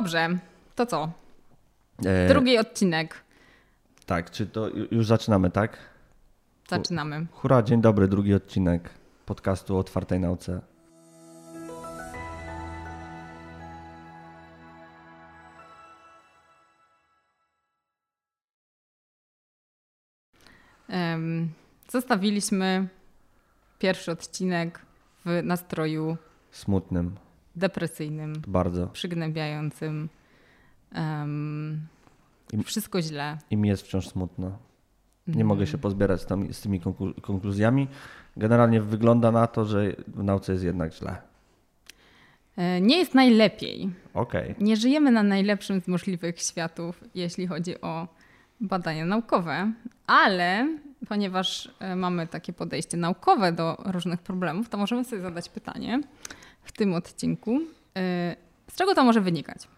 Dobrze, to co? E, Drugi odcinek. Tak, czy to ju- już zaczynamy, tak? Zaczynamy. Hurra, dzień dobry, drugi odcinek podcastu o otwartej nauce. Zostawiliśmy pierwszy odcinek w nastroju Smutnym, depresyjnym, bardzo. przygnębiającym. I- wszystko źle. I mi jest wciąż smutno. Nie Mm. mogę się pozbierać z, tam, z tymi konklu- konkluzjami. Generalnie wygląda na to, że w nauce jest jednak źle. E, Nie jest najlepiej. Okej. Nie żyjemy na najlepszym z możliwych światów, jeśli chodzi o badania naukowe, ale ponieważ e, mamy takie podejście naukowe do różnych problemów, to możemy sobie zadać pytanie w tym odcinku, e, z czego to może wynikać?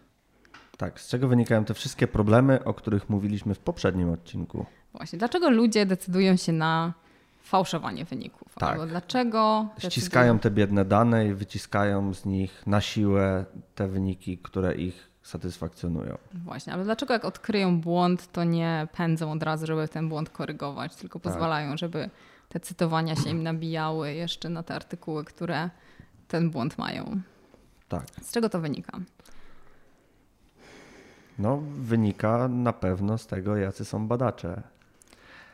Tak, z czego wynikają te wszystkie problemy, o których mówiliśmy w poprzednim odcinku? Właśnie, dlaczego ludzie decydują się na fałszowanie wyników? Tak. Albo dlaczego Ściskają te biedne dane i wyciskają z nich na siłę te wyniki, które ich satysfakcjonują. Właśnie, ale dlaczego jak odkryją błąd, to nie pędzą od razu, żeby ten błąd korygować, tylko Tak. pozwalają, żeby te cytowania się im nabijały jeszcze na te artykuły, które ten błąd mają. Tak. Z czego to wynika? No, wynika na pewno z tego, jacy są badacze.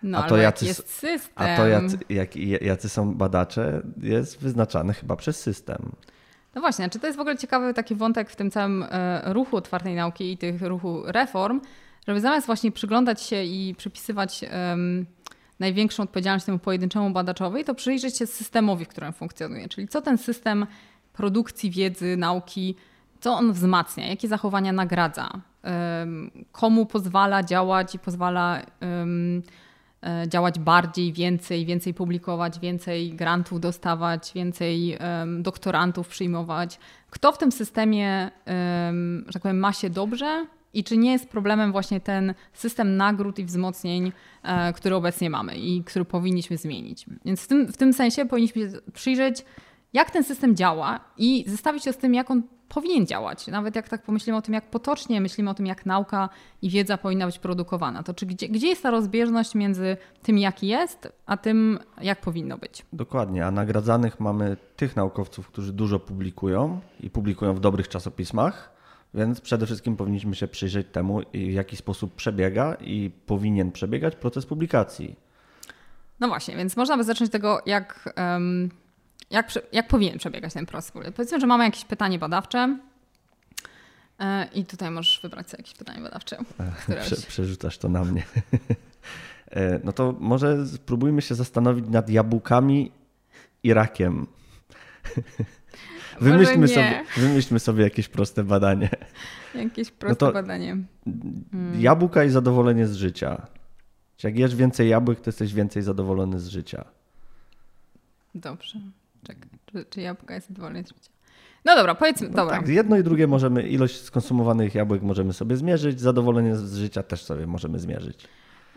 No, A to jacy jest system. A to, jacy, jak, jacy są badacze, jest wyznaczane chyba przez system. No właśnie, czy to jest w ogóle ciekawy taki wątek w tym całym e, ruchu otwartej nauki i tych ruchu reform, żeby zamiast właśnie przyglądać się i przypisywać największą odpowiedzialność temu pojedynczemu badaczowi, to przyjrzeć się systemowi, w którym funkcjonuje. Czyli co ten system produkcji wiedzy, nauki, co on wzmacnia, jakie zachowania nagradza, komu pozwala działać i pozwala e, działać bardziej, więcej, więcej publikować, więcej grantów dostawać, więcej doktorantów przyjmować. Kto w tym systemie, em, że tak powiem, ma się dobrze i czy nie jest problemem właśnie ten system nagród i wzmocnień, e, który obecnie mamy i który powinniśmy zmienić. Więc w tym, w tym sensie powinniśmy się przyjrzeć, jak ten system działa i zestawić się z tym, jak on powinien działać. Nawet jak tak pomyślimy o tym, jak potocznie myślimy o tym, jak nauka i wiedza powinna być produkowana, to czy gdzie, gdzie jest ta rozbieżność między tym, jaki jest, a tym, jak powinno być? Dokładnie, a nagradzanych mamy tych naukowców, którzy dużo publikują i publikują w dobrych czasopismach, więc przede wszystkim powinniśmy się przyjrzeć temu, w jaki sposób przebiega i powinien przebiegać proces publikacji. No właśnie, więc można by zacząć tego, jak, jak, jak powinien przebiegać ten proces. Powiedzmy, że mamy jakieś pytanie badawcze e, i tutaj możesz wybrać sobie jakieś pytanie badawcze. któreś. Prze, przerzucasz to na mnie. E, No to może spróbujmy się zastanowić nad jabłkami i rakiem. Wymyślmy sobie, wymyślmy sobie jakieś proste badanie. Jakieś proste to- badanie. Hmm. Jabłka i zadowolenie z życia. Czy Jak jesz więcej jabłek, to jesteś więcej zadowolony z życia. Dobrze. Czekaj, czy, czy jabłka jest zadowolone z życia? No dobra, powiedzmy, No dobra. Tak, jedno i drugie możemy, ilość skonsumowanych jabłek możemy sobie zmierzyć, zadowolenie z życia też sobie możemy zmierzyć.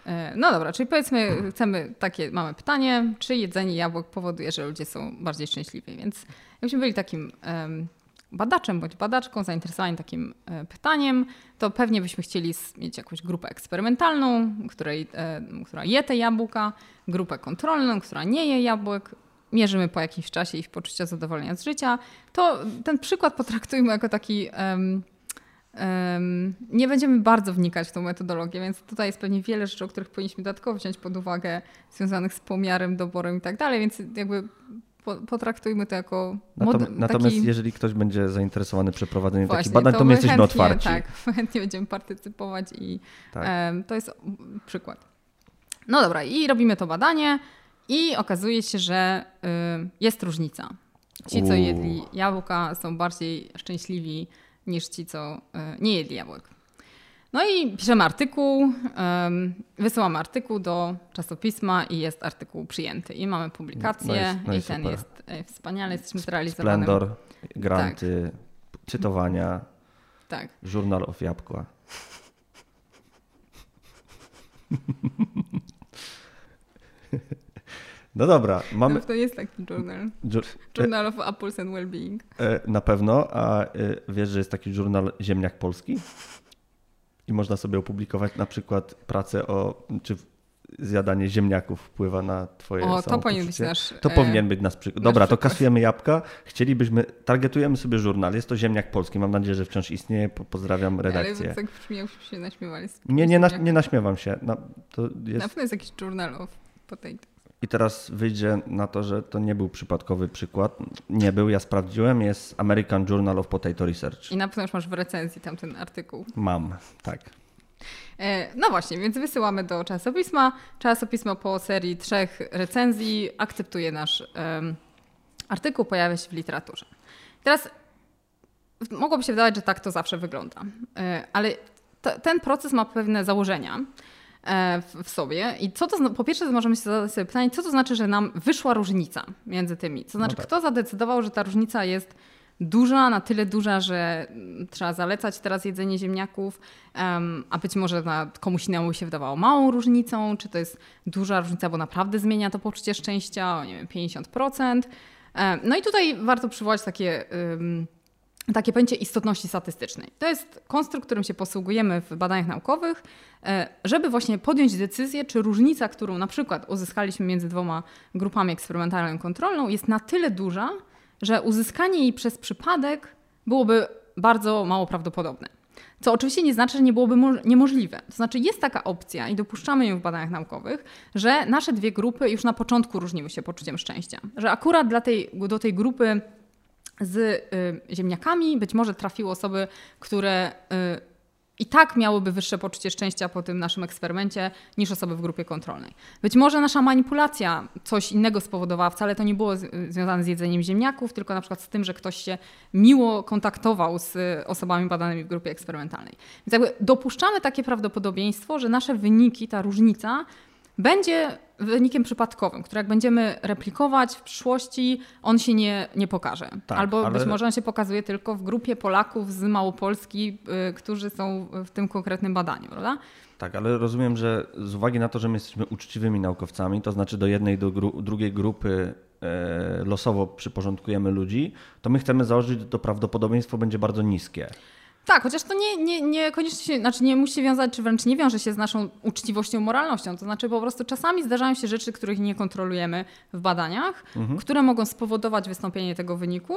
E, No dobra, czyli powiedzmy, chcemy takie, mamy pytanie, czy jedzenie jabłek powoduje, że ludzie są bardziej szczęśliwi. Więc jakbyśmy byli takim em, badaczem bądź badaczką zainteresowani takim e, pytaniem, to pewnie byśmy chcieli mieć jakąś grupę eksperymentalną, której, e, która je te jabłka, grupę kontrolną, która nie je jabłek. Mierzymy po jakimś czasie ich poczucia zadowolenia z życia. To ten przykład potraktujmy jako taki em, Em, Nie będziemy bardzo wnikać w tą metodologię, więc tutaj jest pewnie wiele rzeczy, o których powinniśmy dodatkowo wziąć pod uwagę, związanych z pomiarem, doborem i tak dalej, więc jakby potraktujmy to jako mod- Natom- natomiast taki... jeżeli ktoś będzie zainteresowany przeprowadzeniem Właśnie, takich badań, to, my my jesteśmy chętnie, otwarci. Tak, chętnie będziemy partycypować i Tak. em, to jest przykład. No dobra, i robimy to badanie i okazuje się, że y, jest różnica. Ci, co jedli jabłka, są bardziej szczęśliwi niż ci, co y, nie jedli jabłek. No i piszemy artykuł, em, wysyłamy artykuł do czasopisma i jest artykuł przyjęty. I mamy publikację No i- no i i ten super. jest e, wspaniale, jesteśmy zrealizowani. Splendor, granty, czytowania, Tak. Journal of Jabłka. No dobra, mamy... No, to jest taki journal. Journal of Apples and Wellbeing. Na pewno, a wiesz, że jest taki journal Ziemniak Polski? I można sobie opublikować na przykład pracę o, czy zjadanie ziemniaków wpływa na twoje O, to powinien być nasz... To e, powinien być nasz przykład. Dobra, to kasujemy jabłka. Chcielibyśmy, targetujemy sobie żurnal. Jest to Ziemniak Polski. Mam nadzieję, że wciąż istnieje. Pozdrawiam redakcję. Ale tak brzmi, jakbyśmy się naśmiewali. Nie, nie, na, nie naśmiewam się. No, to jest... Na pewno jest jakiś journal of potato. I teraz wyjdzie na to, że to nie był przypadkowy przykład. Nie był, ja sprawdziłem. Jest American Journal of Potato Research. I na pewno już masz w recenzji tamten artykuł. Mam, tak. E, no właśnie, więc wysyłamy do czasopisma. Czasopismo po serii trzech recenzji akceptuje nasz um, artykuł, pojawia się w literaturze. Teraz mogłoby się wydawać, że tak to zawsze wygląda, e, ale to, ten proces ma pewne założenia w, w sobie. I co to, po pierwsze możemy się zadać sobie pytanie, co to znaczy, że nam wyszła różnica między tymi? To znaczy, no tak. kto zadecydował, że ta różnica jest duża, na tyle duża, że trzeba zalecać teraz jedzenie ziemniaków, a być może na komuś innemu się wydawało małą różnicą, czy to jest duża różnica, bo naprawdę zmienia to poczucie szczęścia o nie wiem, 50%. Um, no i tutaj warto przywołać takie, um, takie pojęcie istotności statystycznej. To jest konstrukt, którym się posługujemy w badaniach naukowych, e, żeby właśnie podjąć decyzję, czy różnica, którą na przykład uzyskaliśmy między dwoma grupami eksperymentalną i kontrolną, jest na tyle duża, że uzyskanie jej przez przypadek byłoby bardzo mało prawdopodobne. Co oczywiście nie znaczy, że nie byłoby niemożliwe. To znaczy, jest taka opcja i dopuszczamy ją w badaniach naukowych, że nasze dwie grupy już na początku różniły się poczuciem szczęścia. Że akurat dla tej, do tej grupy z y, ziemniakami być może trafiły osoby, które y, i tak miałyby wyższe poczucie szczęścia po tym naszym eksperymencie niż osoby w grupie kontrolnej. Być może nasza manipulacja coś innego spowodowała, wcale to nie było związane z jedzeniem ziemniaków, tylko na przykład z tym, że ktoś się miło kontaktował z osobami badanymi w grupie eksperymentalnej. Więc jakby dopuszczamy takie prawdopodobieństwo, że nasze wyniki, ta różnica będzie wynikiem przypadkowym, który jak będziemy replikować w przyszłości, on się nie, nie pokaże. Tak, Albo ale... być może on się pokazuje tylko w grupie Polaków z Małopolski, yy, którzy są w tym konkretnym badaniu, prawda? Tak, ale rozumiem, że z uwagi na to, że my jesteśmy uczciwymi naukowcami, to znaczy do jednej, do gru drugiej grupy e, losowo przyporządkujemy ludzi, to my chcemy założyć, że to prawdopodobieństwo będzie bardzo niskie. Tak, chociaż to nie, nie, znaczy nie musi wiązać, czy wręcz nie wiąże się z naszą uczciwością, moralnością. To znaczy po prostu czasami zdarzają się rzeczy, których nie kontrolujemy w badaniach, mhm. które mogą spowodować wystąpienie tego wyniku.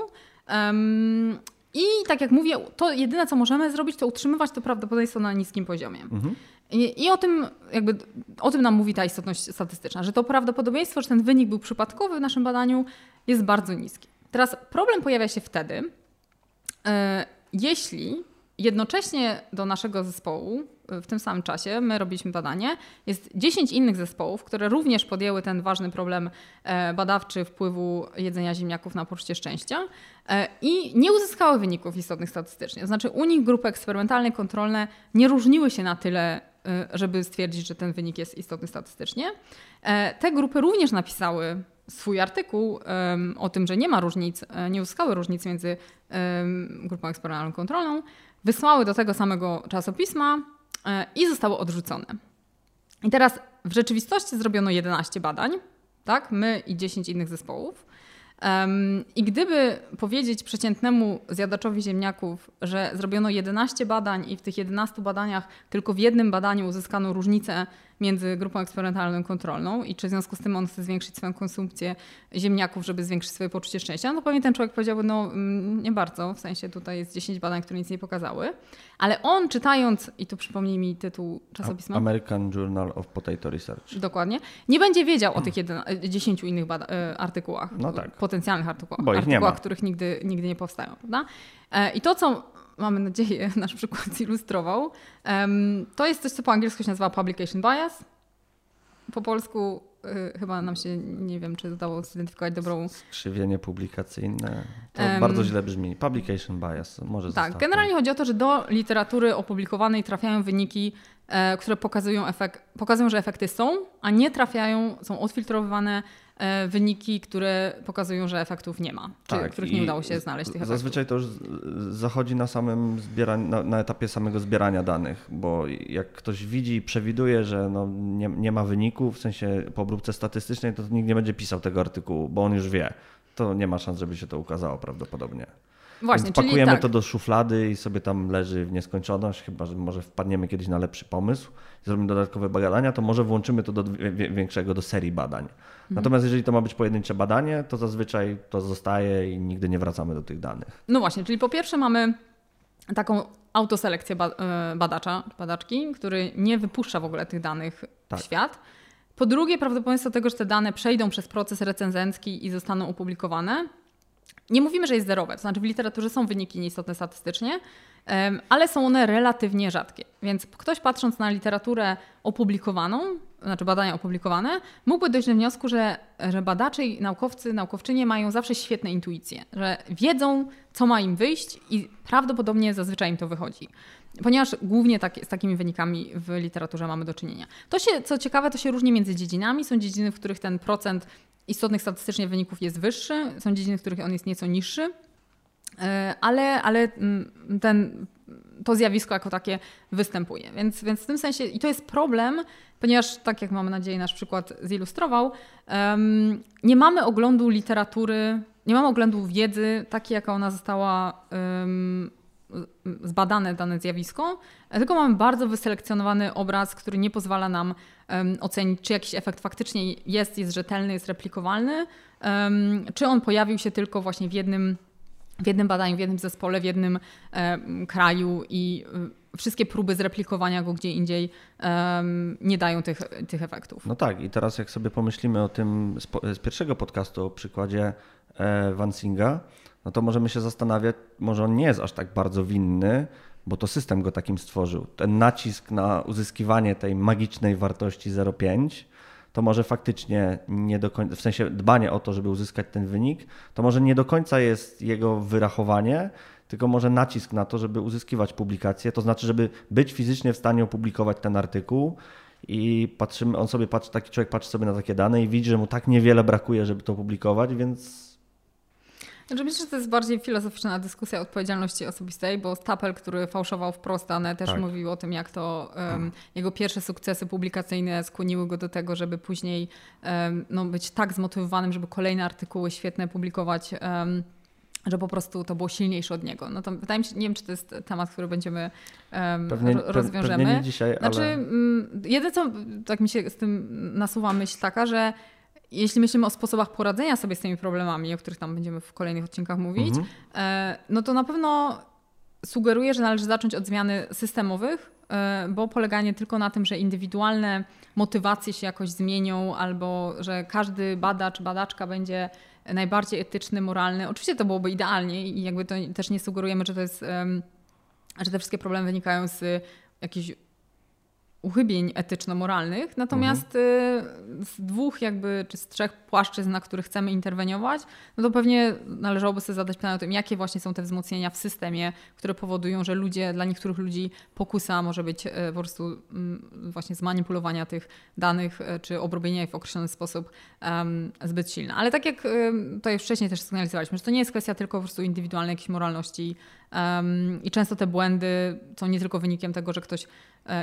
Um, I tak jak mówię, to jedyne, co możemy zrobić, to utrzymywać to prawdopodobieństwo na niskim poziomie. Mhm. I, I, o, tym, jakby, o tym nam mówi ta istotność statystyczna, że to prawdopodobieństwo, że ten wynik był przypadkowy w naszym badaniu, jest bardzo niskie. Teraz problem pojawia się wtedy, yy, jeśli Jednocześnie do naszego zespołu w tym samym czasie my robiliśmy badanie. Jest 10 innych zespołów, które również podjęły ten ważny problem e, badawczy wpływu jedzenia ziemniaków na poczucie szczęścia e, i nie uzyskały wyników istotnych statystycznie. To znaczy u nich grupy eksperymentalne, kontrolne nie różniły się na tyle, e, żeby stwierdzić, że ten wynik jest istotny statystycznie. Te grupy również napisały swój artykuł o tym, że nie ma różnic, nie uzyskały różnic między grupą eksperymentalną kontrolną, wysłały do tego samego czasopisma e, i zostały odrzucone. I teraz w rzeczywistości zrobiono 11 badań, tak? My i 10 innych zespołów. I gdyby powiedzieć przeciętnemu zjadaczowi ziemniaków, że zrobiono 11 badań i w tych 11 badaniach tylko w jednym badaniu uzyskano różnicę między grupą eksperymentalną i kontrolną i czy w związku z tym on chce zwiększyć swoją konsumpcję ziemniaków, żeby zwiększyć swoje poczucie szczęścia, no pewnie ten człowiek powiedziałby, no mm, nie bardzo, w sensie tutaj jest 10 badań, które nic nie pokazały, ale on czytając, i tu przypomnij mi tytuł czasopisma. American Journal of Potato Research. Dokładnie. Nie będzie wiedział o tych 10 innych e, artykułach, no tak. potencjalnych artykułach, Bo artykułach których nigdy, nigdy nie powstają. Prawda? E, I to, co mamy nadzieję, nasz przykład zilustrował. To jest coś, co po angielsku się nazywa publication bias. Po polsku y, chyba nam się, nie wiem, czy udało zidentyfikować dobrą... Skrzywienie publikacyjne. To um, bardzo źle brzmi. Publication bias. Może Tak, generalnie chodzi o to, że do literatury opublikowanej trafiają wyniki, e, które pokazują, efekt, pokazują, że efekty są, a nie trafiają, są odfiltrowywane wyniki, które pokazują, że efektów nie ma, czy Tak, których nie udało się znaleźć tych efektów. Zazwyczaj to już zachodzi na samym zbieraniu, na, na etapie samego zbierania danych, bo jak ktoś widzi i przewiduje, że no nie, nie ma wyniku, w sensie po obróbce statystycznej, to nikt nie będzie pisał tego artykułu, bo on już wie. To nie ma szans, żeby się to ukazało prawdopodobnie. Właśnie, Więc pakujemy tak. to do szuflady i sobie tam leży w nieskończoność, chyba że może wpadniemy kiedyś na lepszy pomysł, zrobimy dodatkowe badania, to może włączymy to do większego, do serii badań. Mhm. Natomiast jeżeli to ma być pojedyncze badanie, to zazwyczaj to zostaje i nigdy nie wracamy do tych danych. No właśnie, czyli po pierwsze mamy taką autoselekcję e, badacza, badaczki, który nie wypuszcza w ogóle tych danych Tak. w świat. Po drugie, prawdopodobieństwo tego, że te dane przejdą przez proces recenzencki i zostaną opublikowane. Nie mówimy, że jest zerowe, to znaczy w literaturze są wyniki nieistotne statystycznie, ale są one relatywnie rzadkie. Więc ktoś patrząc na literaturę opublikowaną, znaczy badania opublikowane, mógłby dojść do wniosku, że, że badacze i naukowcy, naukowczynie mają zawsze świetne intuicje, że wiedzą, co ma im wyjść i prawdopodobnie zazwyczaj im to wychodzi. Ponieważ głównie tak, z takimi wynikami w literaturze mamy do czynienia. To się, co ciekawe, to się różni między dziedzinami. Są dziedziny, w których ten procent istotnych statystycznie wyników jest wyższy, są dziedziny, w których on jest nieco niższy. E, ale, ale mm, ten, to zjawisko jako takie występuje. Więc, więc w tym sensie, i to jest problem, ponieważ tak jak mamy nadzieję nasz przykład zilustrował, nie mamy oglądu literatury, nie mamy oglądu wiedzy takiej, jaka ona została zbadane dane zjawisko, tylko mamy bardzo wyselekcjonowany obraz, który nie pozwala nam em, ocenić, czy jakiś efekt faktycznie jest, jest rzetelny, jest replikowalny, em, czy on pojawił się tylko właśnie w jednym w jednym badaniu, w jednym zespole, w jednym em, kraju i y, wszystkie próby zreplikowania go gdzie indziej em, nie dają tych, tych efektów. No tak, i teraz jak sobie pomyślimy o tym z, po- z pierwszego podcastu, o przykładzie e, Vansinga, no to możemy się zastanawiać, może on nie jest aż tak bardzo winny, bo to system go takim stworzył. Ten nacisk na uzyskiwanie tej magicznej wartości 0,5 to może faktycznie nie do końca, w sensie dbanie o to, żeby uzyskać ten wynik, to może nie do końca jest jego wyrachowanie, tylko może nacisk na to, żeby uzyskiwać publikację, to znaczy, żeby być fizycznie w stanie opublikować ten artykuł i patrzymy, on sobie patrzy, taki człowiek patrzy sobie na takie dane i widzi, że mu tak niewiele brakuje, żeby to opublikować, więc Znaczy myślę, że to jest bardziej filozoficzna dyskusja odpowiedzialności osobistej, bo Stapel, który fałszował wprost dane, też Tak. mówił o tym, jak to em, jego pierwsze sukcesy publikacyjne skłoniły go do tego, żeby później em, no, być tak zmotywowanym, żeby kolejne artykuły świetne publikować. em, że po prostu to było silniejsze od niego. No to wydaje mi się, nie wiem, czy to jest temat, który będziemy um, pewnie, ro- pe, rozwiążemy. pewnie nie dzisiaj, Znaczy, ale mm, jedyne co tak mi się z tym nasuwa myśl taka, że jeśli myślimy o sposobach poradzenia sobie z tymi problemami, o których tam będziemy w kolejnych odcinkach mówić, Mhm. e, no to na pewno sugeruję, że należy zacząć od zmiany systemowych, e, bo poleganie tylko na tym, że indywidualne motywacje się jakoś zmienią, albo że każdy badacz, badaczka będzie najbardziej etyczny, moralny. Oczywiście to byłoby idealnie i jakby to też nie sugerujemy, że to jest, że te wszystkie problemy wynikają z jakichś uchybień etyczno-moralnych, natomiast y, z dwóch jakby, czy z trzech płaszczyzn, na których chcemy interweniować, no to pewnie należałoby sobie zadać pytanie o tym, jakie właśnie są te wzmocnienia w systemie, które powodują, że ludzie, dla niektórych ludzi pokusa może być y, po prostu mm, właśnie zmanipulowania tych danych, y, czy obrobienia ich w określony sposób em, zbyt silna. Ale tak jak to już wcześniej też sygnalizowaliśmy, że to nie jest kwestia tylko po prostu indywidualnej jakiejś moralności em, i często te błędy są nie tylko wynikiem tego, że ktoś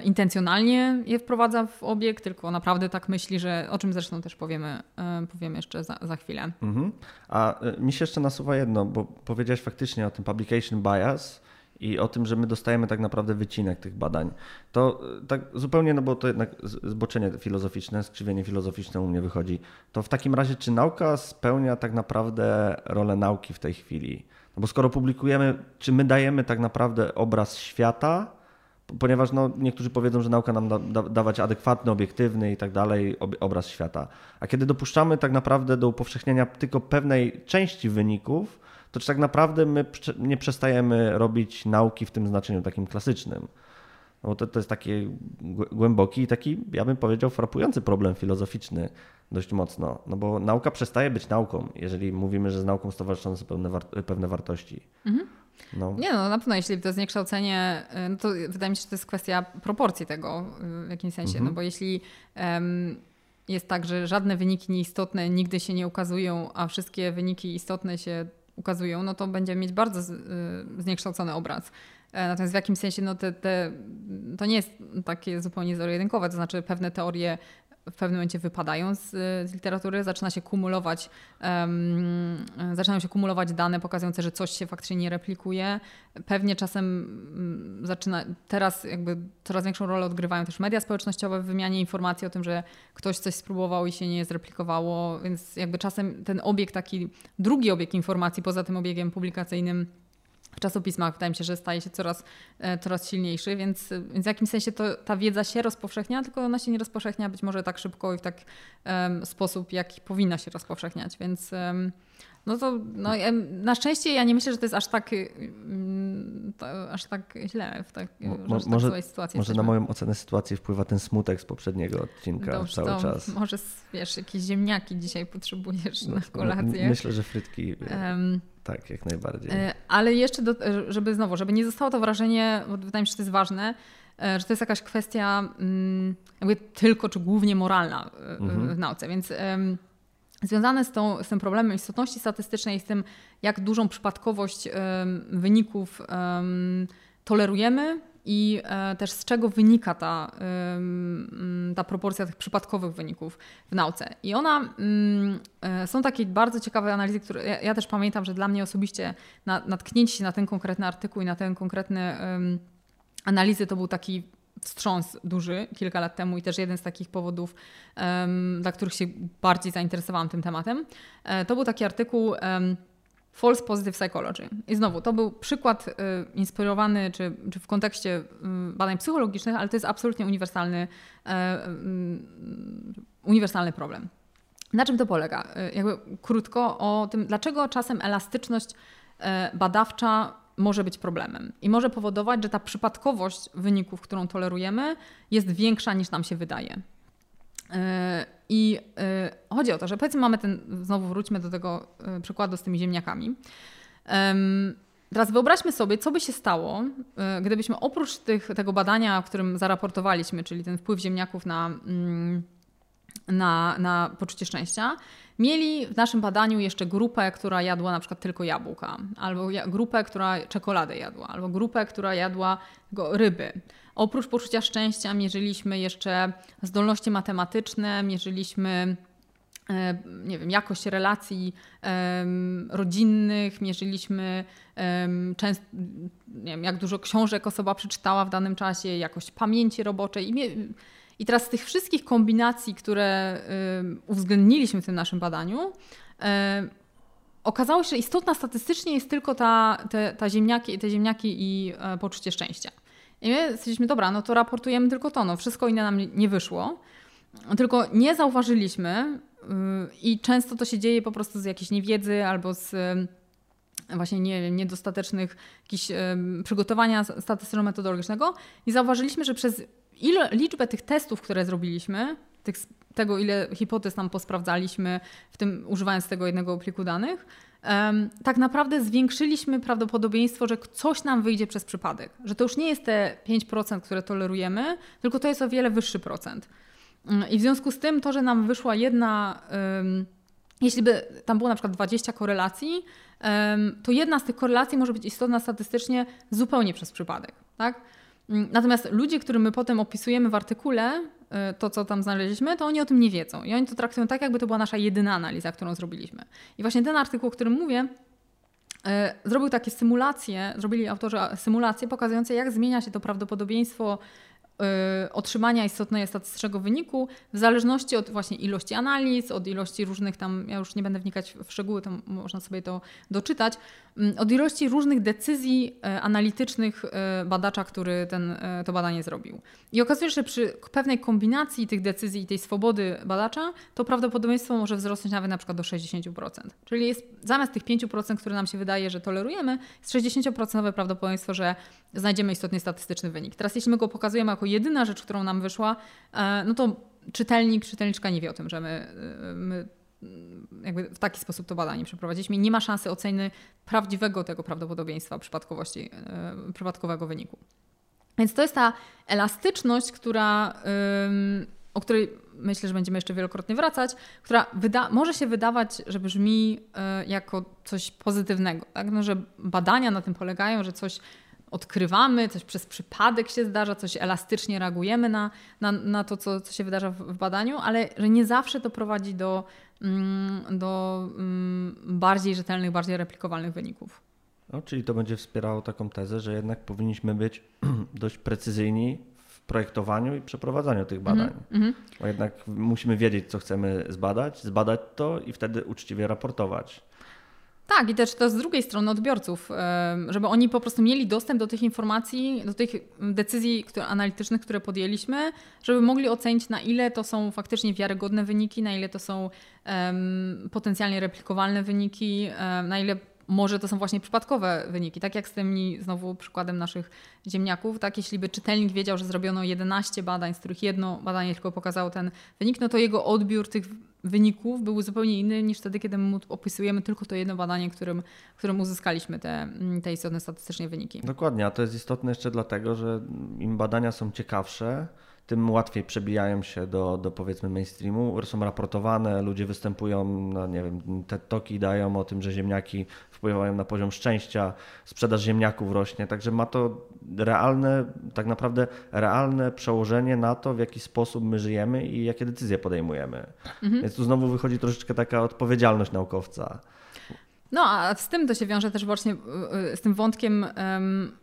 intencjonalnie je wprowadza w obieg, tylko naprawdę tak myśli, że o czym zresztą też powiemy, e, powiemy jeszcze za, za chwilę. Mhm. A y, mi się jeszcze nasuwa jedno, bo powiedziałeś faktycznie o tym publication bias i o tym, że my dostajemy tak naprawdę wycinek tych badań. To tak zupełnie, no bo to jednak zboczenie filozoficzne, skrzywienie filozoficzne u mnie wychodzi. To w takim razie, czy nauka spełnia tak naprawdę rolę nauki w tej chwili? No bo skoro publikujemy, czy my dajemy tak naprawdę obraz świata, ponieważ no, niektórzy powiedzą, że nauka nam da, da, dawać adekwatny, obiektywny i tak dalej ob, obraz świata. A kiedy dopuszczamy tak naprawdę do upowszechnienia tylko pewnej części wyników, to czy tak naprawdę my nie przestajemy robić nauki w tym znaczeniu takim klasycznym? No bo to, to jest taki głę- głęboki i taki, ja bym powiedział, frapujący problem filozoficzny dość mocno. No bo nauka przestaje być nauką, jeżeli mówimy, że z nauką stowarzyszone są pewne, war- pewne wartości. No. Nie no, na pewno jeśli to zniekształcenie, y, no to wydaje mi się, że to jest kwestia proporcji tego y, w jakimś sensie, Mhm. no bo jeśli em, jest tak, że żadne wyniki nieistotne nigdy się nie ukazują, a wszystkie wyniki istotne się ukazują, no to będziemy mieć bardzo y, zniekształcony obraz. E, natomiast w jakimś sensie no te, te, to nie jest takie zupełnie zero-jedynkowe, to znaczy pewne teorie w pewnym momencie wypadają z, z literatury, zaczyna się kumulować, um, zaczynają się kumulować dane pokazujące, że coś się faktycznie nie replikuje. Pewnie czasem um, zaczyna, teraz jakby coraz większą rolę odgrywają też media społecznościowe w wymianie informacji o tym, że ktoś coś spróbował i się nie zreplikowało, więc jakby czasem ten obieg taki, drugi obieg informacji poza tym obiegiem publikacyjnym w czasopismach wydaje mi się, że staje się coraz, e, coraz silniejszy, więc, więc w jakimś sensie to, ta wiedza się rozpowszechnia, tylko ona się nie rozpowszechnia być może tak szybko i w tak um, sposób, jaki powinna się rozpowszechniać, więc um, no to no, na szczęście ja nie myślę, że to jest aż tak, mm, aż tak źle w tak, Mo, że może, tak sytuacji. Może na moją ocenę sytuacji wpływa ten smutek z poprzedniego odcinka Dobrze, cały czas. Może wiesz, jakieś ziemniaki dzisiaj potrzebujesz no, na kolację. Myślę, że frytki. Um, tak, jak najbardziej. E, ale jeszcze, do, żeby znowu, żeby nie zostało to wrażenie, bo wydaje mi się, że to jest ważne, e, że to jest jakaś kwestia mm, jakby tylko czy głównie moralna e, mhm. w nauce. Więc związane z, tą, z tym problemem istotności statystycznej, z tym, jak dużą przypadkowość wyników tolerujemy i e, też z czego wynika ta, ta proporcja tych przypadkowych wyników w nauce. I ona, mm, e, są takie bardzo ciekawe analizy, które ja, ja też pamiętam, że dla mnie osobiście natknięcie się na ten konkretny artykuł i na ten konkretny analizy to był taki wstrząs duży kilka lat temu i też jeden z takich powodów, um, dla których się bardziej zainteresowałam tym tematem. E, to był taki artykuł False Positive Psychology. I znowu, to był przykład y, inspirowany, czy, czy w kontekście y, badań psychologicznych, ale to jest absolutnie uniwersalny, y, uniwersalny problem. Na czym to polega? Jakby krótko o tym, dlaczego czasem elastyczność badawcza może być problemem i może powodować, że ta przypadkowość wyników, którą tolerujemy, jest większa niż nam się wydaje. E, I e, chodzi o to, że powiedzmy mamy ten, znowu wróćmy do tego e, przykładu z tymi ziemniakami. Teraz wyobraźmy sobie, co by się stało, gdybyśmy oprócz tych, tego badania, o którym zaraportowaliśmy, czyli ten wpływ ziemniaków na, mm, na, na poczucie szczęścia, mieli w naszym badaniu jeszcze grupę, która jadła na przykład tylko jabłka, albo grupę, która czekoladę jadła, albo grupę, która jadła ryby. Oprócz poczucia szczęścia mierzyliśmy jeszcze zdolności matematyczne, mierzyliśmy e, nie wiem, jakość relacji um, rodzinnych, mierzyliśmy um, często, nie wiem, jak dużo książek osoba przeczytała w danym czasie, jakość pamięci roboczej. I, i teraz z tych wszystkich kombinacji, które um, uwzględniliśmy w tym naszym badaniu, okazało się, że istotna statystycznie jest tylko ta, te, ta ziemniaki, te ziemniaki i e, poczucie szczęścia. I my stwierdziliśmy, dobra, no to raportujemy tylko to, no wszystko inne nam nie wyszło. Tylko nie zauważyliśmy yy, i często to się dzieje po prostu z jakiejś niewiedzy albo z właśnie nie, niedostatecznych jakichś przygotowania statystyczno-metodologicznego i zauważyliśmy, że przez ile, liczbę tych testów, które zrobiliśmy, tych, tego ile hipotez tam posprawdzaliśmy, w tym używając tego jednego pliku danych, tak naprawdę zwiększyliśmy prawdopodobieństwo, że coś nam wyjdzie przez przypadek. Że to już nie jest te 5%, które tolerujemy, tylko to jest o wiele wyższy procent. Mm, I w związku z tym to, że nam wyszła jedna, jeśli by tam było na przykład 20 korelacji, to jedna z tych korelacji może być istotna statystycznie zupełnie przez przypadek. Tak? Mm, natomiast ludzie, którym my potem opisujemy w artykule, y, to co tam znaleźliśmy, to oni o tym nie wiedzą. I oni to traktują tak, jakby to była nasza jedyna analiza, którą zrobiliśmy. I właśnie ten artykuł, o którym mówię, y, zrobił takie symulacje, zrobili autorzy symulacje pokazujące, jak zmienia się to prawdopodobieństwo otrzymania istotnego statystycznego wyniku w zależności od właśnie ilości analiz, od ilości różnych tam, ja już nie będę wnikać w szczegóły, to można sobie to doczytać, mm, od ilości różnych decyzji y, analitycznych y, badacza, który ten, to badanie zrobił. I okazuje się, że przy pewnej kombinacji tych decyzji i tej swobody badacza, to prawdopodobieństwo może wzrosnąć nawet na przykład do 60%. Czyli jest zamiast tych 5%, które nam się wydaje, że tolerujemy, jest 60% prawdopodobieństwo, że znajdziemy istotny statystyczny wynik. Teraz jeśli my go pokazujemy jako jedyna rzecz, którą nam wyszła, e, no to czytelnik, czytelniczka nie wie o tym, że my, e, my jakby w taki sposób to badanie przeprowadziliśmy. Nie ma szansy oceny prawdziwego tego prawdopodobieństwa przypadkowości, e, przypadkowego wyniku. Więc to jest ta elastyczność, która, o której myślę, że będziemy jeszcze wielokrotnie wracać, która wyda- może się wydawać, że brzmi jako coś pozytywnego. Tak? No, że badania na tym polegają, że coś odkrywamy, coś przez przypadek się zdarza, coś elastycznie reagujemy na, na, na to, co, co się wydarza w, w badaniu, ale że nie zawsze to prowadzi do, mm, do mm, bardziej rzetelnych, bardziej replikowalnych wyników. No, czyli to będzie wspierało taką tezę, że jednak powinniśmy być dość precyzyjni w projektowaniu i przeprowadzaniu tych badań. Mm -hmm. Bo jednak musimy wiedzieć, co chcemy zbadać, zbadać to i wtedy uczciwie raportować. Tak, i też to z drugiej strony odbiorców, żeby oni po prostu mieli dostęp do tych informacji, do tych decyzji analitycznych, które podjęliśmy, żeby mogli ocenić, na ile to są faktycznie wiarygodne wyniki, na ile to są um, potencjalnie replikowalne wyniki, um, na ile może to są właśnie przypadkowe wyniki, tak jak z tymi znowu przykładem naszych ziemniaków, tak jeśli by czytelnik wiedział, że zrobiono 11 badań, z których jedno badanie tylko pokazało ten wynik, no to jego odbiór tych wyników był zupełnie inny niż wtedy, kiedy mu opisujemy tylko to jedno badanie, którym, którym uzyskaliśmy te, te istotne statystycznie wyniki. Dokładnie, a to jest istotne jeszcze dlatego, że im badania są ciekawsze, tym łatwiej przebijają się do, do powiedzmy mainstreamu, są raportowane, ludzie występują, no nie wiem, te toki dają o tym, że ziemniaki wpływają na poziom szczęścia, sprzedaż ziemniaków rośnie, także ma to realne, tak naprawdę realne przełożenie na to, w jaki sposób my żyjemy i jakie decyzje podejmujemy. Mhm. Więc tu znowu wychodzi troszeczkę taka odpowiedzialność naukowca. No, a z tym to się wiąże też właśnie y, y, z tym wątkiem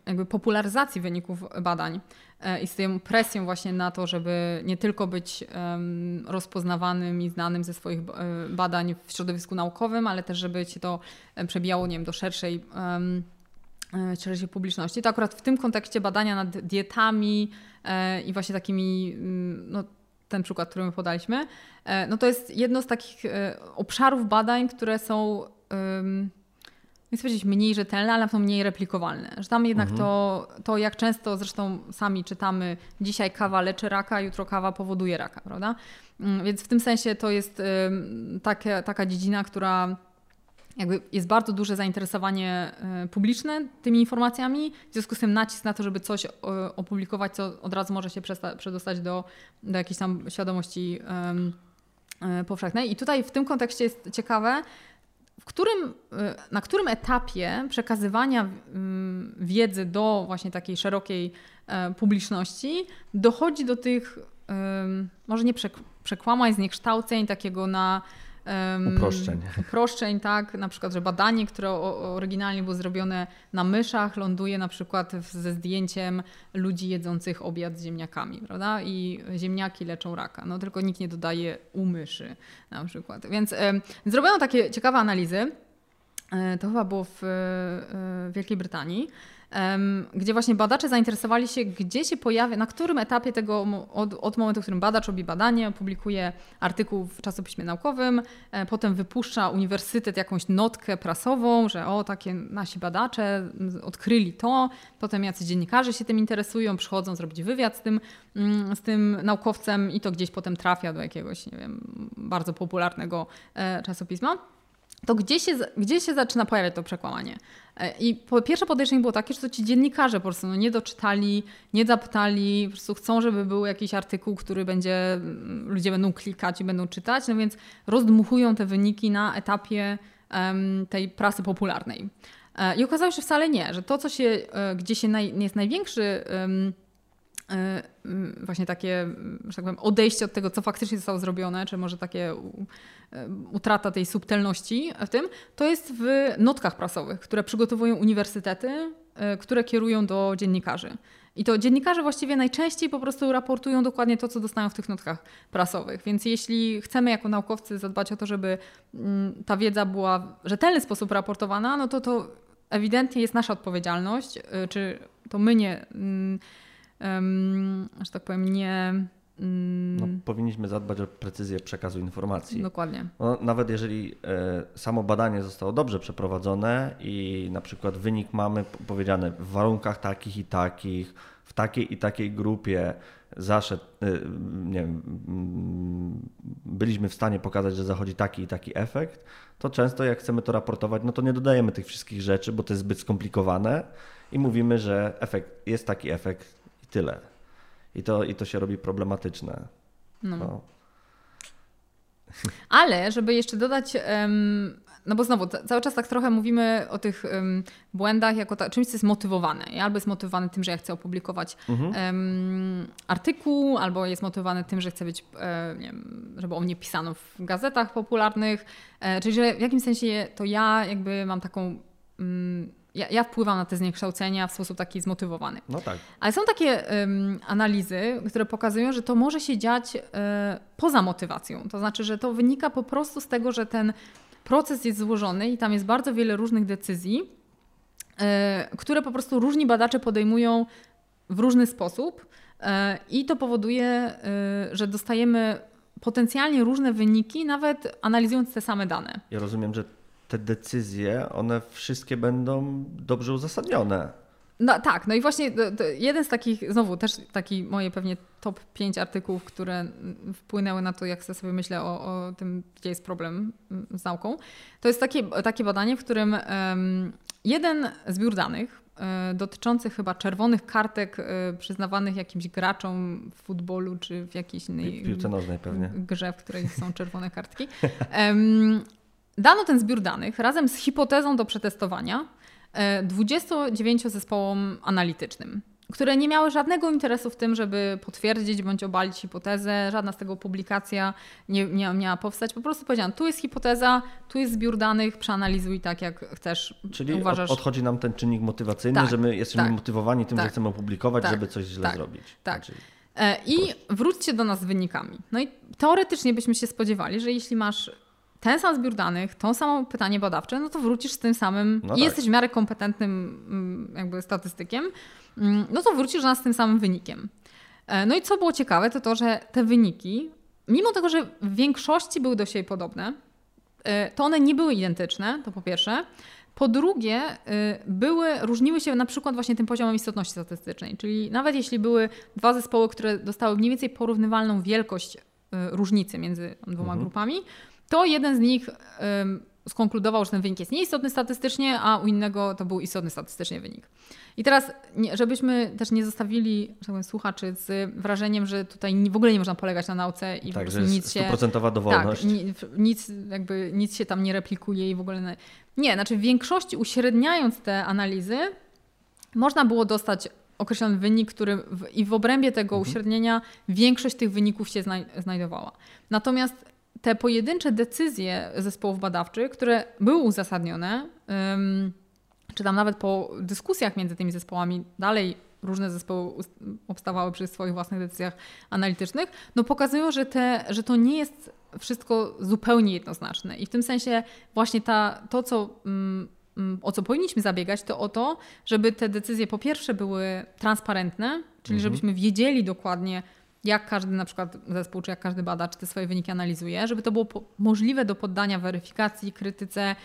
jakby popularyzacji wyników badań e, i z tą presją właśnie na to, żeby nie tylko być rozpoznawanym i znanym ze swoich e, badań w środowisku naukowym, ale też żeby się to e, przebijało, nie wiem, do szerszej szerszej publiczności. To akurat w tym kontekście badania nad dietami i właśnie takimi, no, ten przykład, który my podaliśmy, no to jest jedno z takich obszarów badań, które są nie chcę powiedzieć mniej rzetelne, ale na pewno mniej replikowalne. Że tam jednak mhm. to, to, jak często zresztą sami czytamy, dzisiaj kawa leczy raka, jutro kawa powoduje raka, prawda? Mm, więc w tym sensie to jest takie, taka dziedzina, która jakby jest bardzo duże zainteresowanie e, publiczne tymi informacjami, w związku z tym nacisk na to, żeby coś opublikować, co od razu może się przedostać do, do jakiejś tam świadomości um, powszechnej. I tutaj w tym kontekście jest ciekawe, w którym, y, na którym etapie przekazywania mm, wiedzy do właśnie takiej szerokiej e, publiczności dochodzi do tych, może nie przekłamań, zniekształceń, takiego na Um, uproszczeń. Uproszczeń, tak. Na przykład, że badanie, które oryginalnie było zrobione na myszach, ląduje na przykład ze zdjęciem ludzi jedzących obiad z ziemniakami, prawda? I ziemniaki leczą raka. No tylko nikt nie dodaje u myszy na przykład. Więc um, zrobiono takie ciekawe analizy. E, to chyba było w, e, w Wielkiej Brytanii gdzie właśnie badacze zainteresowali się, gdzie się pojawia, na którym etapie tego, od, od momentu, w którym badacz robi badanie, opublikuje artykuł w czasopiśmie naukowym, e, potem wypuszcza uniwersytet jakąś notkę prasową, że o, takie nasi badacze odkryli to, potem jacyś dziennikarze się tym interesują, przychodzą zrobić wywiad z tym, mm, z tym naukowcem i to gdzieś potem trafia do jakiegoś, nie wiem, bardzo popularnego e, czasopisma to gdzie się, gdzie się zaczyna pojawiać to przekłamanie? E, I po, pierwsze podejrzenie było takie, że to ci dziennikarze po prostu no, nie doczytali, nie zapytali, po prostu chcą, żeby był jakiś artykuł, który będzie, mm, ludzie będą klikać i będą czytać, no więc rozdmuchują te wyniki na etapie um, tej prasy popularnej. E, I okazało się, że wcale nie, że to, co się, e, gdzie się naj, jest największy um, właśnie takie, że tak powiem, odejście od tego, co faktycznie zostało zrobione, czy może takie utrata tej subtelności w tym, to jest w notkach prasowych, które przygotowują uniwersytety, e, które kierują do dziennikarzy. I to dziennikarze właściwie najczęściej po prostu raportują dokładnie to, co dostają w tych notkach prasowych. Więc jeśli chcemy jako naukowcy zadbać o to, żeby mm, ta wiedza była w rzetelny sposób raportowana, no to to ewidentnie jest nasza odpowiedzialność, czy to my nie, um, że tak powiem, nie no, mm. powinniśmy zadbać o precyzję przekazu informacji. Dokładnie. No, nawet jeżeli e, samo badanie zostało dobrze przeprowadzone i na przykład wynik mamy powiedziane w warunkach takich i takich, w takiej i takiej grupie zaszedł, e, nie wiem, mm, byliśmy w stanie pokazać, że zachodzi taki i taki efekt, to często jak chcemy to raportować, no to nie dodajemy tych wszystkich rzeczy, bo to jest zbyt skomplikowane i mówimy, że efekt, jest taki efekt tyle. I to, i to się robi problematyczne. No. no. Ale żeby jeszcze dodać, no bo znowu, cały czas tak trochę mówimy o tych błędach jako ta, czymś, co jest motywowane. Albo jest motywowany tym, że ja chcę opublikować mhm. artykuł, albo jest motywowany tym, że chcę być, e, nie wiem, żeby o mnie pisano w gazetach popularnych. E, czyli, że w jakimś sensie to ja jakby mam taką... Ja, ja, wpływam na te zniekształcenia w sposób taki zmotywowany. No tak. Ale są takie analizy, które pokazują, że to może się dziać y, poza motywacją. To znaczy, że to wynika po prostu z tego, że ten proces jest złożony i tam jest bardzo wiele różnych decyzji, y, które po prostu różni badacze podejmują w różny sposób. Y, I to powoduje, że dostajemy potencjalnie różne wyniki, nawet analizując te same dane. Ja rozumiem, że te decyzje, one wszystkie będą dobrze uzasadnione. No tak, no i właśnie jeden z takich, znowu też taki moje pewnie top 5 artykułów, które wpłynęły na to, jak sobie myślę o, o tym, gdzie jest problem z nauką, to jest takie, takie badanie, w którym um, jeden zbiór danych um, dotyczący chyba czerwonych kartek um, przyznawanych jakimś graczom w futbolu czy w jakiejś innej piłce nożnej pewnie. grze, w której są czerwone kartki. Dano ten zbiór danych razem z hipotezą do przetestowania 29 e, zespołom analitycznym, które nie miały żadnego interesu w tym, żeby potwierdzić bądź obalić hipotezę. Żadna z tego publikacja nie, nie miała powstać. Po prostu powiedziałam, tu jest hipoteza, tu jest zbiór danych, przeanalizuj tak, jak chcesz. Czyli uważasz. odchodzi nam ten czynnik motywacyjny, tak, że my jesteśmy tak, motywowani tym, tak, że chcemy opublikować, tak, żeby coś źle tak, zrobić. Tak. Znaczy... I wróćcie do nas z wynikami. No i teoretycznie byśmy się spodziewali, że jeśli masz ten sam zbiór danych, to samo pytanie badawcze, no to wrócisz z tym samym no i tak. jesteś w miarę kompetentnym mm, jakby statystykiem, mm, no to wrócisz do nas z tym samym wynikiem. E, no i co było ciekawe, to to, że te wyniki, mimo tego, że w większości były do siebie podobne, e, to one nie były identyczne, to po pierwsze. Po drugie, e, były, różniły się na przykład właśnie tym poziomem istotności statystycznej, czyli nawet jeśli były dwa zespoły, które dostały mniej więcej porównywalną wielkość różnicy między dwoma mhm. grupami, to jeden z nich skonkludował, że ten wynik jest nieistotny statystycznie, a u innego to był istotny statystycznie wynik. I teraz, nie, żebyśmy też nie zostawili że tak powiem, słuchaczy z wrażeniem, że tutaj w ogóle nie można polegać na nauce i tak, po prostu nic się. Stuprocentowa dowolność. Tak, nic, jakby, nic się tam nie replikuje i w ogóle. Nie, znaczy w większości uśredniając te analizy, można było dostać określony wynik, który w, i w obrębie tego mhm. uśrednienia większość tych wyników się znaj znajdowała. Natomiast te pojedyncze decyzje zespołów badawczych, które były uzasadnione, czy tam nawet po dyskusjach między tymi zespołami dalej różne zespoły obstawały przy swoich własnych decyzjach analitycznych, no pokazują, że, te, że to nie jest wszystko zupełnie jednoznaczne. I w tym sensie właśnie ta, to, co, o co powinniśmy zabiegać, to o to, żeby te decyzje po pierwsze były transparentne, czyli mhm. żebyśmy wiedzieli dokładnie, jak każdy na przykład zespół, czy jak każdy badacz te swoje wyniki analizuje, żeby to było możliwe do poddania weryfikacji, krytyce,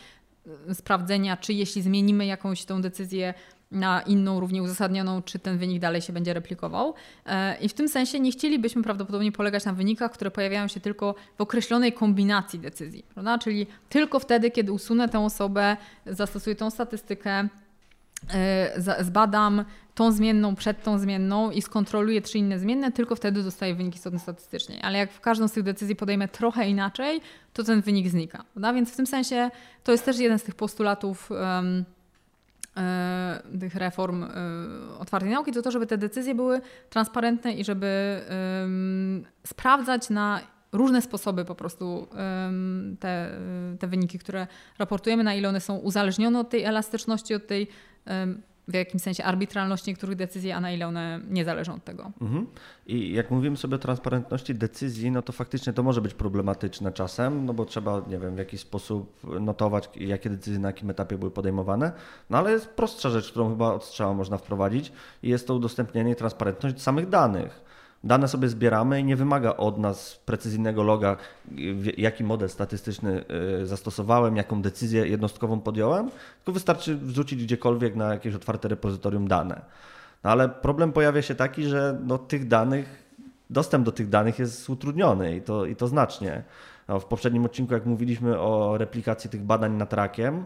y, sprawdzenia, czy jeśli zmienimy jakąś tą decyzję na inną, równie uzasadnioną, czy ten wynik dalej się będzie replikował. E, I w tym sensie nie chcielibyśmy prawdopodobnie polegać na wynikach, które pojawiają się tylko w określonej kombinacji decyzji, prawda? czyli tylko wtedy, kiedy usunę tę osobę, zastosuję tą statystykę, zbadam tą zmienną przed tą zmienną i skontroluję trzy inne zmienne, tylko wtedy dostaję wyniki statystycznie. Ale jak w każdą z tych decyzji podejmę trochę inaczej, to ten wynik znika. Prawda? Więc w tym sensie to jest też jeden z tych postulatów um, tych reform e, otwartej nauki, to to, żeby te decyzje były transparentne i żeby sprawdzać na różne sposoby po prostu te, te wyniki, które raportujemy, na ile one są uzależnione od tej elastyczności, od tej w jakimś sensie arbitralności niektórych decyzji, a na ile one nie zależą od tego. Mhm. I jak mówimy sobie o transparentności decyzji, no to faktycznie to może być problematyczne czasem, no bo trzeba, nie wiem, w jakiś sposób notować, jakie decyzje na jakim etapie były podejmowane, no ale jest prostsza rzecz, którą chyba od strzała można wprowadzić i jest to udostępnienie i transparentność samych danych. Dane sobie zbieramy i nie wymaga od nas precyzyjnego loga, jaki model statystyczny y, zastosowałem, jaką decyzję jednostkową podjąłem, tylko wystarczy wrzucić gdziekolwiek na jakieś otwarte repozytorium dane. No ale problem pojawia się taki, że no, tych danych, dostęp do tych danych jest utrudniony i to, i to znacznie. No, w poprzednim odcinku, jak mówiliśmy o replikacji tych badań nad rakiem,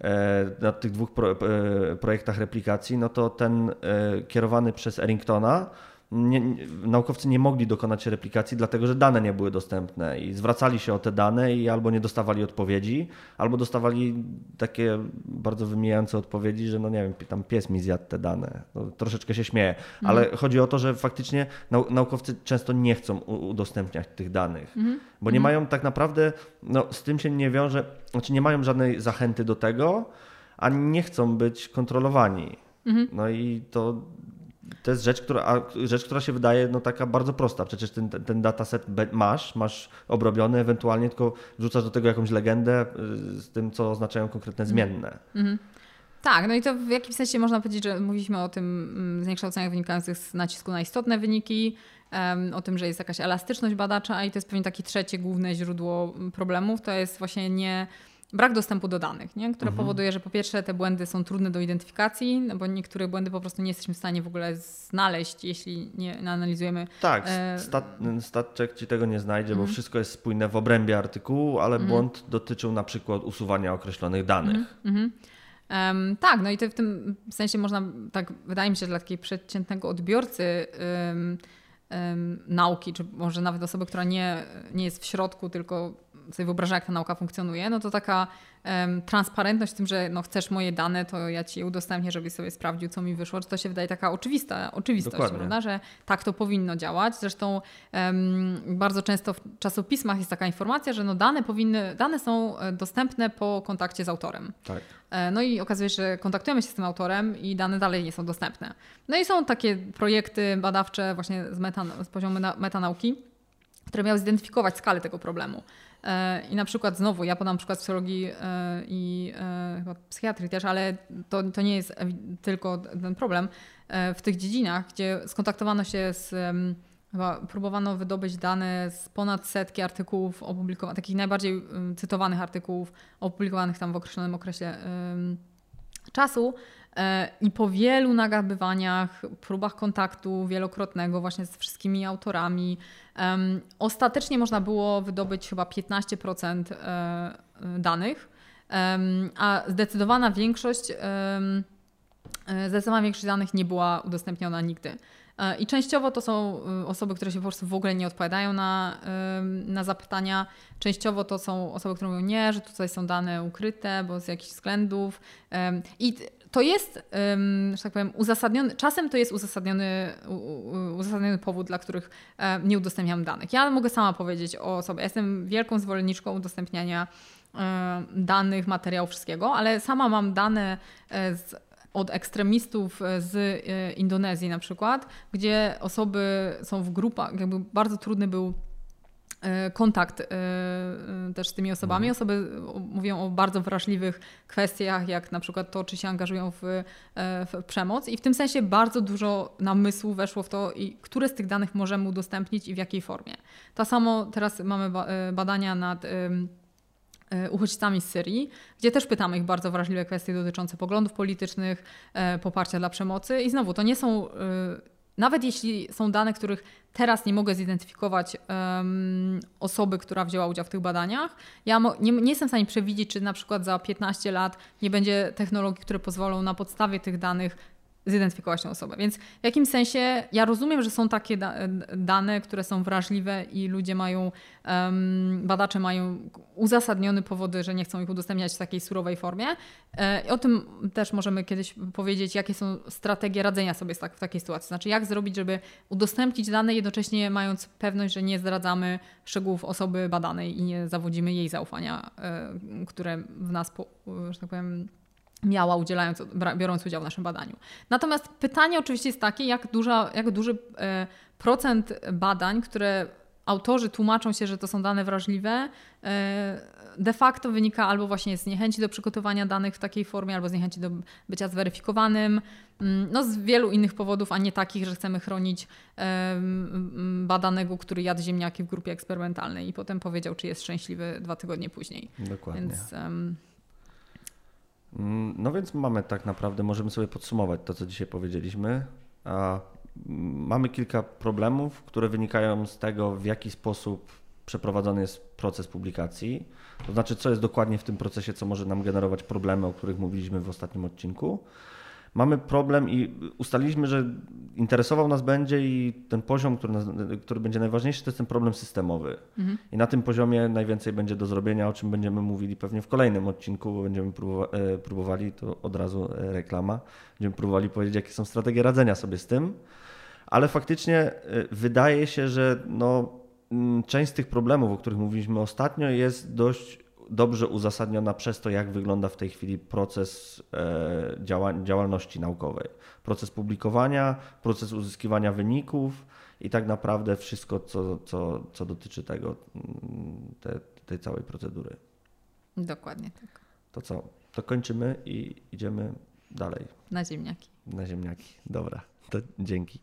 e, na tych dwóch e, projektach replikacji, no to ten e, kierowany przez Erringtona nie, nie, naukowcy nie mogli dokonać replikacji, dlatego że dane nie były dostępne i zwracali się o te dane i albo nie dostawali odpowiedzi, albo dostawali takie bardzo wymijające odpowiedzi, że no nie wiem, tam pies mi zjadł te dane. No, troszeczkę się śmieję, ale mhm. chodzi o to, że faktycznie nau naukowcy często nie chcą udostępniać tych danych, mhm. bo nie mhm. mają tak naprawdę, no z tym się nie wiąże, znaczy nie mają żadnej zachęty do tego, a nie chcą być kontrolowani. Mhm. No i to to jest rzecz która, rzecz, która się wydaje no, taka bardzo prosta. Przecież ten, ten dataset masz, masz obrobiony, ewentualnie tylko wrzucasz do tego jakąś legendę y, z tym, co oznaczają konkretne mhm. zmienne. Mhm. Tak, no i to w jakimś sensie można powiedzieć, że mówiliśmy o tym mm, zniekształceniach wynikających z nacisku na istotne wyniki, o tym, że jest jakaś elastyczność badacza i to jest pewnie takie trzecie główne źródło problemów. To jest właśnie nie brak dostępu do danych, nie? które mhm. powoduje, że po pierwsze te błędy są trudne do identyfikacji, no bo niektóre błędy po prostu nie jesteśmy w stanie w ogóle znaleźć, jeśli nie analizujemy. Tak, e... stat, ci tego nie znajdzie, mhm. bo wszystko jest spójne w obrębie artykułu, ale mhm. błąd dotyczył na przykład usuwania określonych danych. Um, tak, no i to w tym sensie można, tak wydaje mi się, dla takiego przeciętnego odbiorcy um, um, nauki, czy może nawet osoby, która nie, nie jest w środku, tylko sobie wyobraża, jak ta nauka funkcjonuje, no to taka um, transparentność w tym, że no, chcesz moje dane, to ja ci je udostępnię, żebyś sobie sprawdził, co mi wyszło, to się wydaje taka oczywista oczywistość, prawda? że tak to powinno działać. Zresztą um, bardzo często w czasopismach jest taka informacja, że no, dane powinny, dane są e, dostępne po kontakcie z autorem. Tak. E, no i okazuje się, że kontaktujemy się z tym autorem i dane dalej nie są dostępne. No i są takie projekty badawcze właśnie z, meta, z poziomu metanauki, które miały zidentyfikować skalę tego problemu. E, I na przykład znowu, ja podam przykład psychologii e, i e, chyba psychiatrii też, ale to, to nie jest tylko ten problem. W tych dziedzinach, gdzie skontaktowano się z Chyba próbowano wydobyć dane z ponad setki artykułów opublikowanych, takich najbardziej cytowanych artykułów opublikowanych tam w określonym okresie czasu. E, I po wielu nagabywaniach, próbach kontaktu wielokrotnego właśnie z wszystkimi autorami, ostatecznie można było wydobyć chyba 15% e, danych, a zdecydowana większość, um, zdecydowana większość danych nie była udostępniona nigdy. I częściowo to są osoby, które się po prostu w ogóle nie odpowiadają na, na zapytania. Częściowo to są osoby, które mówią nie, że tutaj są dane ukryte, bo z jakichś względów. I to jest, że tak powiem, uzasadniony, czasem to jest uzasadniony, uzasadniony powód, dla których nie udostępniam danych. Ja mogę sama powiedzieć o sobie. jestem wielką zwolenniczką udostępniania danych, materiałów, wszystkiego, ale sama mam dane e, z, od ekstremistów z e, Indonezji na przykład, gdzie osoby są w grupach, jakby bardzo trudny był E, kontakt e, e, też z tymi osobami. Mhm. Osoby mówią o bardzo wrażliwych kwestiach, jak na przykład to, czy się angażują w, w przemoc. I w tym sensie bardzo dużo namysłu weszło w to, i które z tych danych możemy udostępnić i w jakiej formie. To samo teraz mamy badania nad uchodźcami z Syrii, gdzie też pytamy ich bardzo wrażliwe kwestie dotyczące poglądów politycznych, poparcia dla przemocy. I znowu, to nie są nawet jeśli są dane, których teraz nie mogę zidentyfikować um, osoby, która wzięła udział w tych badaniach, ja nie, nie, jestem w stanie przewidzieć, czy na przykład za 15 lat nie będzie technologii, które pozwolą na podstawie tych danych zidentyfikować tę osobę. Więc w jakimś sensie ja rozumiem, że są takie da dane, które są wrażliwe i ludzie mają, um, badacze mają uzasadnione powody, że nie chcą ich udostępniać w takiej surowej formie. E, o tym też możemy kiedyś powiedzieć, jakie są strategie radzenia sobie tak, w takiej sytuacji. Znaczy, jak zrobić, żeby udostępnić dane, jednocześnie mając pewność, że nie zdradzamy szczegółów osoby badanej i nie zawodzimy jej zaufania, e, które w nas, że tak powiem, miała udzielając, biorąc udział w naszym badaniu. Natomiast pytanie oczywiście jest takie, jak, duża, jak duży e, procent badań, które autorzy tłumaczą się, że to są dane wrażliwe, e, de facto wynika albo właśnie z niechęci do przygotowania danych w takiej formie, albo z niechęci do bycia zweryfikowanym, mm, no z wielu innych powodów, a nie takich, że chcemy chronić badanego, który jadł ziemniaki w grupie eksperymentalnej i potem powiedział, czy jest szczęśliwy dwa tygodnie później. Dokładnie. Więc, no więc mamy tak naprawdę, możemy sobie podsumować to, co dzisiaj powiedzieliśmy. A mamy kilka problemów, które wynikają z tego, w jaki sposób przeprowadzony jest proces publikacji. To znaczy, co jest dokładnie w tym procesie, co może nam generować problemy, o których mówiliśmy w ostatnim odcinku. Mamy problem i ustaliliśmy, że interesował nas będzie i ten poziom, który, nas, który będzie najważniejszy, to jest ten problem systemowy. Mhm. I na tym poziomie najwięcej będzie do zrobienia, o czym będziemy mówili pewnie w kolejnym odcinku, bo będziemy e, próbowali, to od razu e, reklama, będziemy próbowali powiedzieć, jakie są strategie radzenia sobie z tym. Ale faktycznie e, wydaje się, że no, część z tych problemów, o których mówiliśmy ostatnio, jest dość dobrze uzasadniona przez to, jak wygląda w tej chwili proces e, działalności naukowej. Proces publikowania, proces uzyskiwania wyników i tak naprawdę wszystko, co, co, co dotyczy tego, mm, te, tej całej procedury. Dokładnie tak. To co? To kończymy i idziemy dalej. Na ziemniaki. Na ziemniaki. Dobra, to dzięki.